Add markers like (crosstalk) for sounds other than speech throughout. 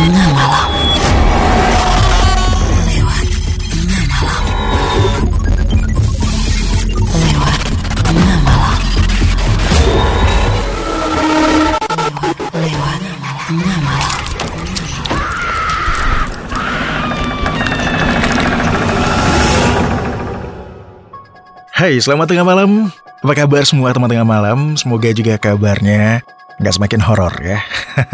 tengah malam. Hai, selamat tengah malam. Apa kabar semua teman tengah malam? Semoga juga kabarnya nggak semakin horor ya.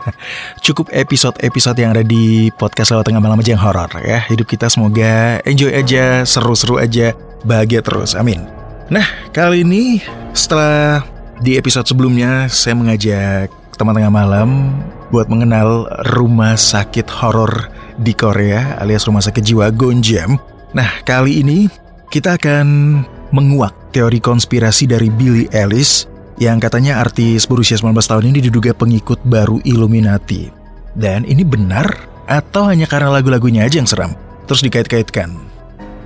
(laughs) Cukup episode-episode yang ada di podcast lewat tengah malam aja yang horor ya. Hidup kita semoga enjoy aja, seru-seru aja, bahagia terus. Amin. Nah, kali ini setelah di episode sebelumnya saya mengajak teman tengah malam buat mengenal rumah sakit horor di Korea alias rumah sakit jiwa Gonjam. Nah, kali ini kita akan menguak teori konspirasi dari Billy Ellis yang katanya artis berusia 19 tahun ini diduga pengikut baru Illuminati. Dan ini benar atau hanya karena lagu-lagunya aja yang seram? Terus dikait-kaitkan.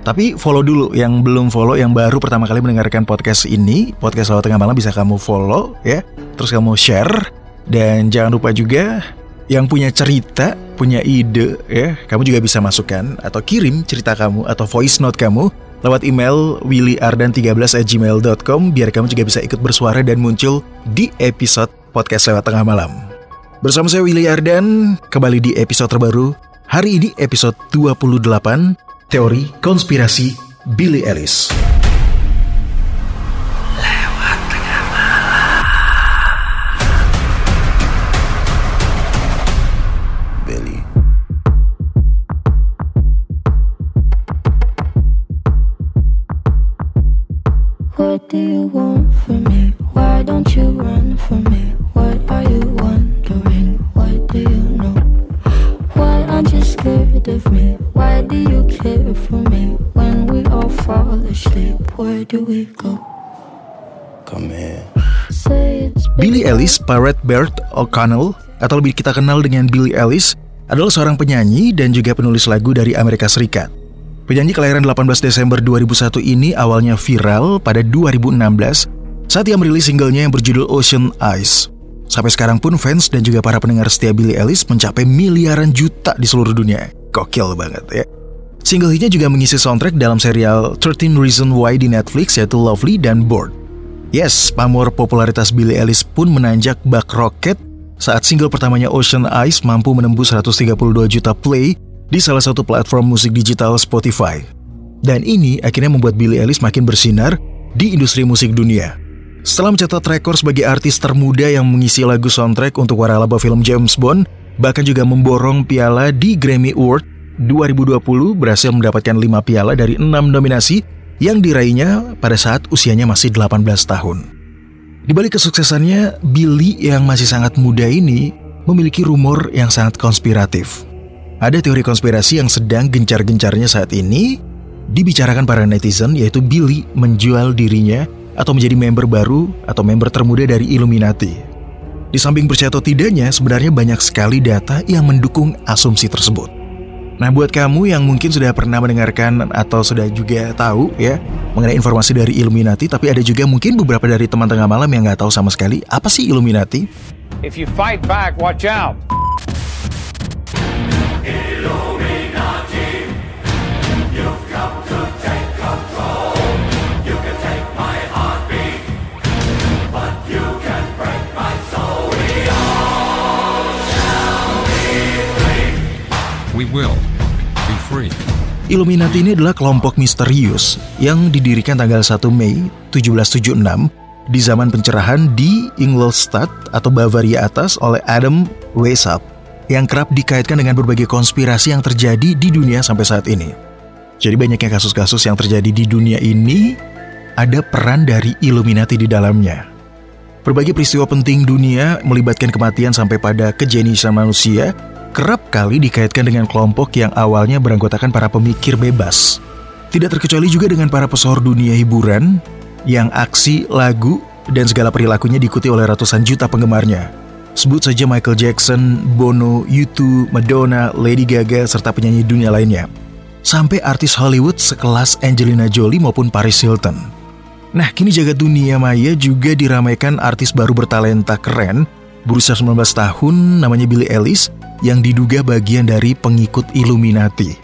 Tapi follow dulu yang belum follow, yang baru pertama kali mendengarkan podcast ini, podcast Lawat Tengah Malam bisa kamu follow ya. Terus kamu share dan jangan lupa juga yang punya cerita, punya ide ya, kamu juga bisa masukkan atau kirim cerita kamu atau voice note kamu lewat email willyardan13@gmail.com biar kamu juga bisa ikut bersuara dan muncul di episode podcast lewat tengah malam. Bersama saya Willy Ardan, kembali di episode terbaru. Hari ini episode 28, Teori Konspirasi Billy Ellis. What do you want from me? Why don't you run from me? What are you wondering? What do you know? Why aren't you scared of me? Why do you care for me? When we all fall asleep, where do we go? Come here. Say it's Billy Ellis, Parrot Bird O'Connell, atau lebih kita kenal dengan Billy Ellis, adalah seorang penyanyi dan juga penulis lagu dari Amerika Serikat. Penyanyi kelahiran 18 Desember 2001 ini awalnya viral pada 2016 saat ia merilis singlenya yang berjudul Ocean Eyes. Sampai sekarang pun fans dan juga para pendengar setia Billy Ellis mencapai miliaran juta di seluruh dunia. Gokil banget ya. Single hitnya juga mengisi soundtrack dalam serial 13 Reasons Why di Netflix yaitu Lovely dan Bored. Yes, pamor popularitas Billy Ellis pun menanjak bak roket saat single pertamanya Ocean Eyes mampu menembus 132 juta play di salah satu platform musik digital Spotify. Dan ini akhirnya membuat Billy Ellis makin bersinar di industri musik dunia. Setelah mencatat rekor sebagai artis termuda yang mengisi lagu soundtrack untuk waralaba film James Bond, bahkan juga memborong piala di Grammy Award 2020 berhasil mendapatkan 5 piala dari 6 nominasi yang diraihnya pada saat usianya masih 18 tahun. Di balik kesuksesannya, Billy yang masih sangat muda ini memiliki rumor yang sangat konspiratif. Ada teori konspirasi yang sedang gencar-gencarnya saat ini dibicarakan para netizen yaitu Billy menjual dirinya atau menjadi member baru atau member termuda dari Illuminati. Di samping percaya atau tidaknya, sebenarnya banyak sekali data yang mendukung asumsi tersebut. Nah, buat kamu yang mungkin sudah pernah mendengarkan atau sudah juga tahu ya mengenai informasi dari Illuminati, tapi ada juga mungkin beberapa dari teman tengah malam yang nggak tahu sama sekali apa sih Illuminati. If you fight back, watch out. Illuminati ini adalah kelompok misterius yang didirikan tanggal 1 Mei 1776 di zaman pencerahan di Ingolstadt atau Bavaria Atas oleh Adam Weishaupt yang kerap dikaitkan dengan berbagai konspirasi yang terjadi di dunia sampai saat ini. Jadi banyaknya kasus-kasus yang terjadi di dunia ini ada peran dari Illuminati di dalamnya. Berbagai peristiwa penting dunia melibatkan kematian sampai pada kejeniusan manusia kerap kali dikaitkan dengan kelompok yang awalnya beranggotakan para pemikir bebas. Tidak terkecuali juga dengan para pesohor dunia hiburan yang aksi, lagu, dan segala perilakunya diikuti oleh ratusan juta penggemarnya. Sebut saja Michael Jackson, Bono, U2, Madonna, Lady Gaga, serta penyanyi dunia lainnya. Sampai artis Hollywood sekelas Angelina Jolie maupun Paris Hilton. Nah, kini jagat dunia maya juga diramaikan artis baru bertalenta keren, berusia 19 tahun, namanya Billie Ellis, yang diduga bagian dari pengikut Illuminati.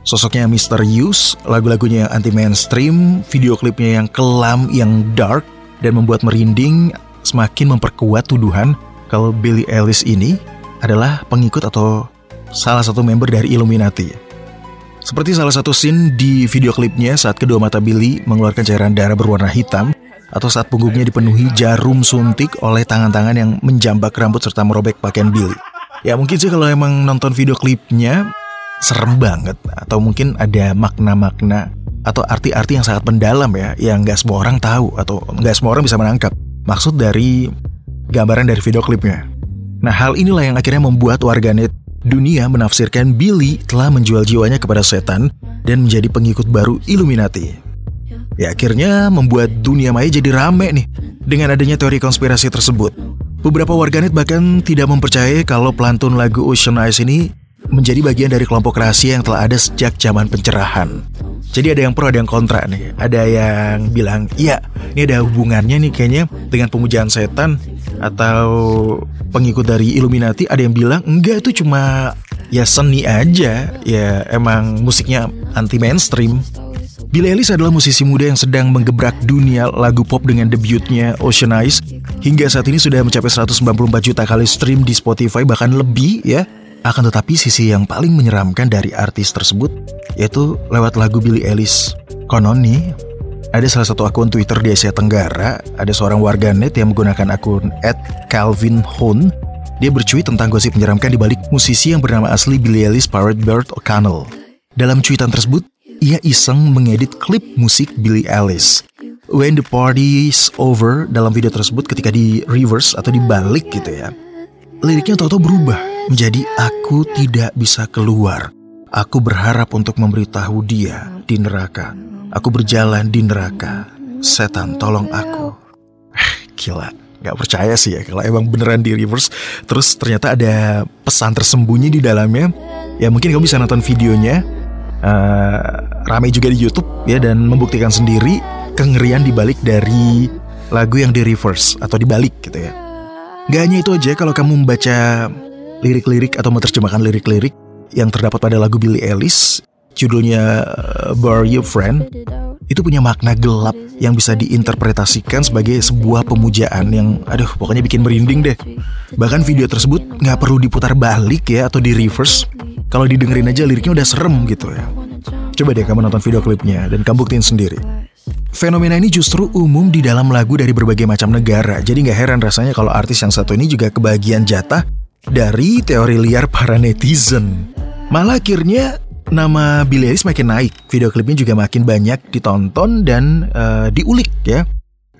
Sosoknya misterius, lagu-lagunya yang anti mainstream, video klipnya yang kelam, yang dark, dan membuat merinding semakin memperkuat tuduhan kalau Billie Eilish ini adalah pengikut atau salah satu member dari Illuminati. Seperti salah satu scene di video klipnya saat kedua mata Billy mengeluarkan cairan darah berwarna hitam atau saat punggungnya dipenuhi jarum suntik oleh tangan-tangan yang menjambak rambut serta merobek pakaian Billy. Ya mungkin sih kalau emang nonton video klipnya serem banget atau mungkin ada makna-makna atau arti-arti yang sangat mendalam ya yang nggak semua orang tahu atau nggak semua orang bisa menangkap maksud dari gambaran dari video klipnya. Nah hal inilah yang akhirnya membuat warganet dunia menafsirkan Billy telah menjual jiwanya kepada setan dan menjadi pengikut baru Illuminati. Ya akhirnya membuat dunia maya jadi rame nih dengan adanya teori konspirasi tersebut. Beberapa warganet bahkan tidak mempercayai kalau pelantun lagu Ocean Eyes ini menjadi bagian dari kelompok rahasia yang telah ada sejak zaman pencerahan. Jadi ada yang pro, ada yang kontra nih. Ada yang bilang, iya, ini ada hubungannya nih kayaknya dengan pemujaan setan atau pengikut dari Illuminati. Ada yang bilang, enggak itu cuma ya seni aja. Ya emang musiknya anti mainstream. Billie Eilish adalah musisi muda yang sedang menggebrak dunia lagu pop dengan debutnya Ocean Eyes. Hingga saat ini sudah mencapai 194 juta kali stream di Spotify bahkan lebih ya. Akan tetapi sisi yang paling menyeramkan dari artis tersebut yaitu lewat lagu Billie Eilish. Konon nih, ada salah satu akun Twitter di Asia Tenggara, ada seorang warganet yang menggunakan akun @calvinhone. Dia bercuit tentang gosip menyeramkan di balik musisi yang bernama asli Billie Eilish Pirate Bird O'Connell. Dalam cuitan tersebut, ia iseng mengedit klip musik Billie Eilish. When the party's over dalam video tersebut ketika di reverse atau dibalik gitu ya. Liriknya tahu-tahu berubah menjadi aku tidak bisa keluar. Aku berharap untuk memberitahu dia di neraka. Aku berjalan di neraka. Setan tolong aku. Gila, gak percaya sih ya kalau emang beneran di reverse. Terus ternyata ada pesan tersembunyi di dalamnya. Ya mungkin kamu bisa nonton videonya. Uh, rame juga di YouTube ya dan membuktikan sendiri kengerian dibalik dari lagu yang di reverse atau dibalik gitu ya. Gak hanya itu aja kalau kamu membaca lirik-lirik atau menerjemahkan lirik-lirik yang terdapat pada lagu Billie Eilish judulnya uh, Bar Your Friend itu punya makna gelap yang bisa diinterpretasikan sebagai sebuah pemujaan yang aduh pokoknya bikin merinding deh. Bahkan video tersebut nggak perlu diputar balik ya atau di reverse. Kalau didengerin aja liriknya udah serem gitu ya coba deh kamu nonton video klipnya dan kamu buktiin sendiri Fenomena ini justru umum di dalam lagu dari berbagai macam negara, jadi nggak heran rasanya kalau artis yang satu ini juga kebagian jatah dari teori liar para netizen. Malah akhirnya nama Billie Eilish makin naik, video klipnya juga makin banyak ditonton dan uh, diulik ya.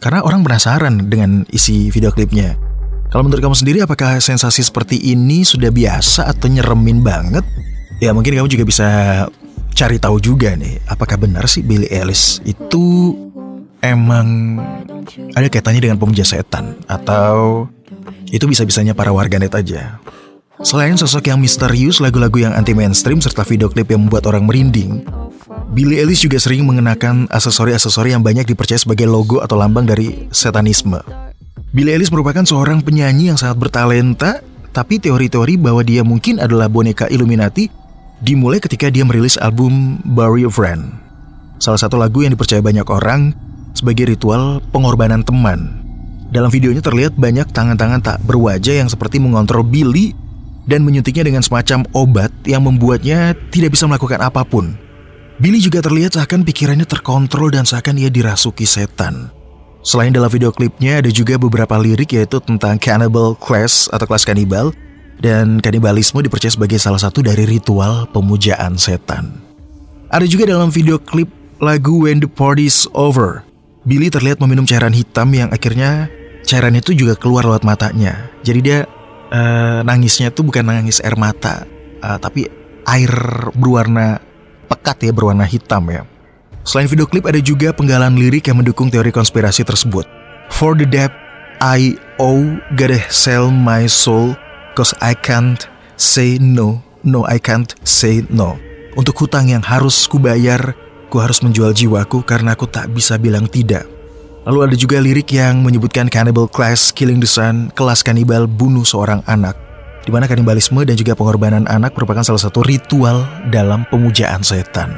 Karena orang penasaran dengan isi video klipnya. Kalau menurut kamu sendiri apakah sensasi seperti ini sudah biasa atau nyeremin banget? Ya mungkin kamu juga bisa cari tahu juga nih, apakah benar sih Billie Eilish itu emang ada kaitannya dengan pemuja setan atau itu bisa-bisanya para warganet aja. Selain sosok yang misterius, lagu-lagu yang anti mainstream serta video klip yang membuat orang merinding, Billie Eilish juga sering mengenakan aksesori-aksesori yang banyak dipercaya sebagai logo atau lambang dari setanisme. Billie Eilish merupakan seorang penyanyi yang sangat bertalenta, tapi teori-teori bahwa dia mungkin adalah boneka Illuminati dimulai ketika dia merilis album Bury a Friend. Salah satu lagu yang dipercaya banyak orang sebagai ritual pengorbanan teman dalam videonya terlihat banyak tangan-tangan tak berwajah yang seperti mengontrol Billy dan menyuntiknya dengan semacam obat yang membuatnya tidak bisa melakukan apa pun. Billy juga terlihat seakan pikirannya terkontrol dan seakan ia dirasuki setan. Selain dalam video klipnya ada juga beberapa lirik yaitu tentang cannibal class atau kelas kanibal dan kanibalisme dipercaya sebagai salah satu dari ritual pemujaan setan. Ada juga dalam video klip lagu When the Party's Over. Billy terlihat meminum cairan hitam yang akhirnya cairan itu juga keluar lewat matanya. Jadi dia uh, nangisnya tuh bukan nangis air mata, uh, tapi air berwarna pekat ya, berwarna hitam ya. Selain video klip ada juga penggalan lirik yang mendukung teori konspirasi tersebut. For the debt I owe, gotta sell my soul, cause I can't say no, no I can't say no. Untuk hutang yang harus kubayar, ku harus menjual jiwaku karena aku tak bisa bilang tidak. Lalu ada juga lirik yang menyebutkan Cannibal Class Killing the Sun, kelas kanibal bunuh seorang anak. di mana kanibalisme dan juga pengorbanan anak merupakan salah satu ritual dalam pemujaan setan.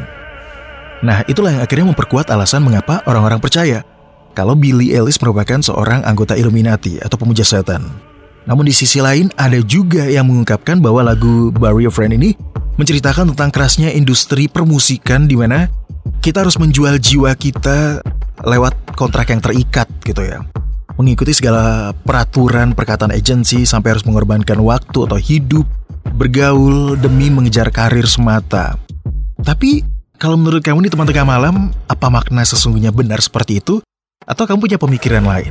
Nah, itulah yang akhirnya memperkuat alasan mengapa orang-orang percaya kalau Billy Ellis merupakan seorang anggota Illuminati atau pemuja setan. Namun di sisi lain ada juga yang mengungkapkan bahwa lagu Barry of Friend ini menceritakan tentang kerasnya industri permusikan di mana kita harus menjual jiwa kita lewat kontrak yang terikat gitu ya. Mengikuti segala peraturan perkataan agensi sampai harus mengorbankan waktu atau hidup bergaul demi mengejar karir semata. Tapi kalau menurut kamu nih teman tengah malam, apa makna sesungguhnya benar seperti itu? Atau kamu punya pemikiran lain?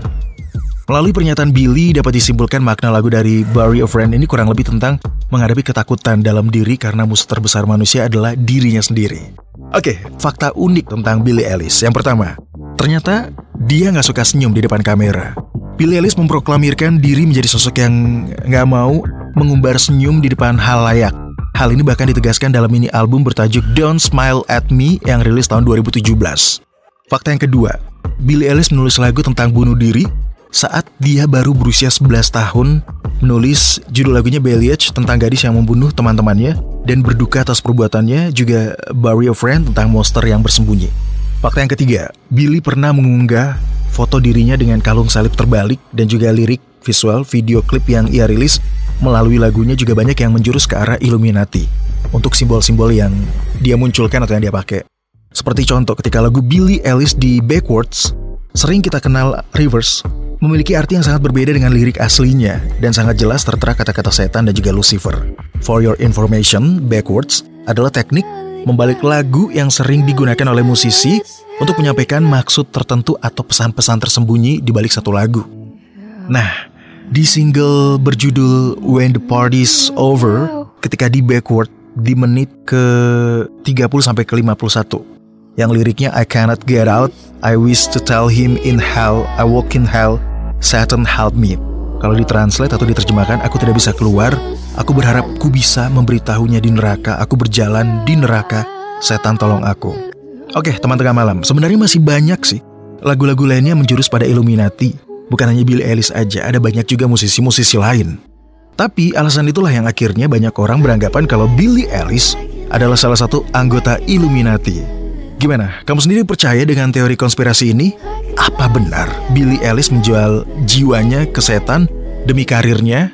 Melalui pernyataan Billy dapat disimpulkan makna lagu dari Barry of Friend ini kurang lebih tentang menghadapi ketakutan dalam diri karena musuh terbesar manusia adalah dirinya sendiri. Oke, fakta unik tentang Billy Ellis. Yang pertama, ternyata dia nggak suka senyum di depan kamera. Billy Ellis memproklamirkan diri menjadi sosok yang nggak mau mengumbar senyum di depan hal layak. Hal ini bahkan ditegaskan dalam mini album bertajuk Don't Smile at Me yang rilis tahun 2017. Fakta yang kedua, Billy Ellis menulis lagu tentang bunuh diri saat dia baru berusia 11 tahun menulis judul lagunya Baeliage tentang gadis yang membunuh teman-temannya dan berduka atas perbuatannya juga Barry of Friend tentang monster yang bersembunyi. Fakta yang ketiga, Billy pernah mengunggah foto dirinya dengan kalung salib terbalik dan juga lirik visual video klip yang ia rilis melalui lagunya juga banyak yang menjurus ke arah Illuminati untuk simbol-simbol yang dia munculkan atau yang dia pakai. Seperti contoh ketika lagu Billy Ellis di Backwards, sering kita kenal reverse memiliki arti yang sangat berbeda dengan lirik aslinya dan sangat jelas tertera kata-kata setan dan juga Lucifer. For your information, backwards adalah teknik membalik lagu yang sering digunakan oleh musisi untuk menyampaikan maksud tertentu atau pesan-pesan tersembunyi di balik satu lagu. Nah, di single berjudul When the Party's Over, ketika di backward di menit ke 30 sampai ke 51 yang liriknya I cannot get out, I wish to tell him in hell, I walk in hell, Satan help me. Kalau ditranslate atau diterjemahkan, aku tidak bisa keluar. Aku berharap ku bisa memberitahunya di neraka. Aku berjalan di neraka. Setan tolong aku. Oke, teman tengah malam. Sebenarnya masih banyak sih. Lagu-lagu lainnya menjurus pada Illuminati. Bukan hanya Billy Ellis aja, ada banyak juga musisi-musisi lain. Tapi alasan itulah yang akhirnya banyak orang beranggapan kalau Billy Ellis adalah salah satu anggota Illuminati. Gimana? Kamu sendiri percaya dengan teori konspirasi ini? Apa benar Billy Ellis menjual jiwanya ke setan demi karirnya?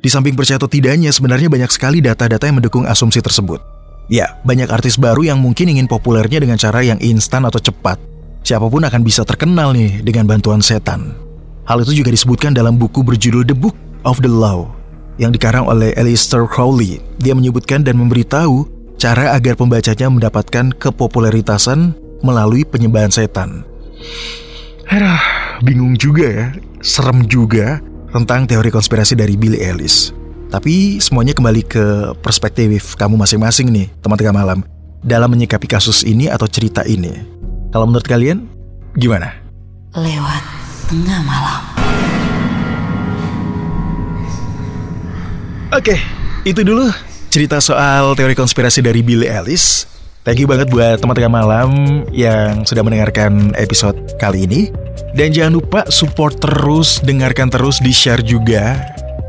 Di samping percaya atau tidaknya, sebenarnya banyak sekali data-data yang mendukung asumsi tersebut. Ya, banyak artis baru yang mungkin ingin populernya dengan cara yang instan atau cepat. Siapa pun akan bisa terkenal nih dengan bantuan setan. Hal itu juga disebutkan dalam buku berjudul The Book of the Law yang dikarang oleh Aleister Crowley. Dia menyebutkan dan memberitahu cara agar pembacanya mendapatkan kepopuleritasan melalui penyembahan setan. Aduh, bingung juga ya, serem juga tentang teori konspirasi dari Billy Ellis. Tapi semuanya kembali ke perspektif kamu masing-masing nih, teman tengah malam, dalam menyikapi kasus ini atau cerita ini. Kalau menurut kalian, gimana? Lewat tengah malam. Oke, itu dulu cerita soal teori konspirasi dari Billy Ellis. Thank you banget buat teman tengah malam yang sudah mendengarkan episode kali ini. Dan jangan lupa support terus, dengarkan terus, di-share juga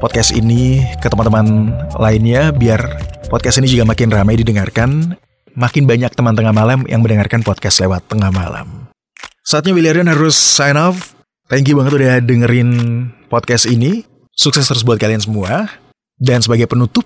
podcast ini ke teman-teman lainnya biar podcast ini juga makin ramai didengarkan. Makin banyak teman tengah malam yang mendengarkan podcast lewat tengah malam. Saatnya William harus sign off. Thank you banget udah dengerin podcast ini. Sukses terus buat kalian semua. Dan sebagai penutup,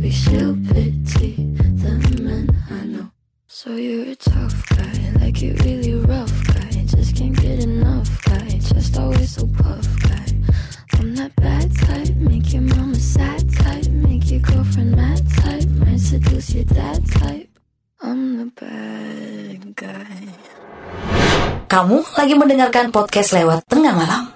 lyrics. She'll pity the men I know. So you're a tough guy, like you really rough guy. Just can't get enough guy, just always so puff guy. I'm that bad type, make your mama sad type, make your girlfriend mad type, might seduce your dad type. I'm the bad guy. Kamu lagi mendengarkan podcast lewat tengah malam.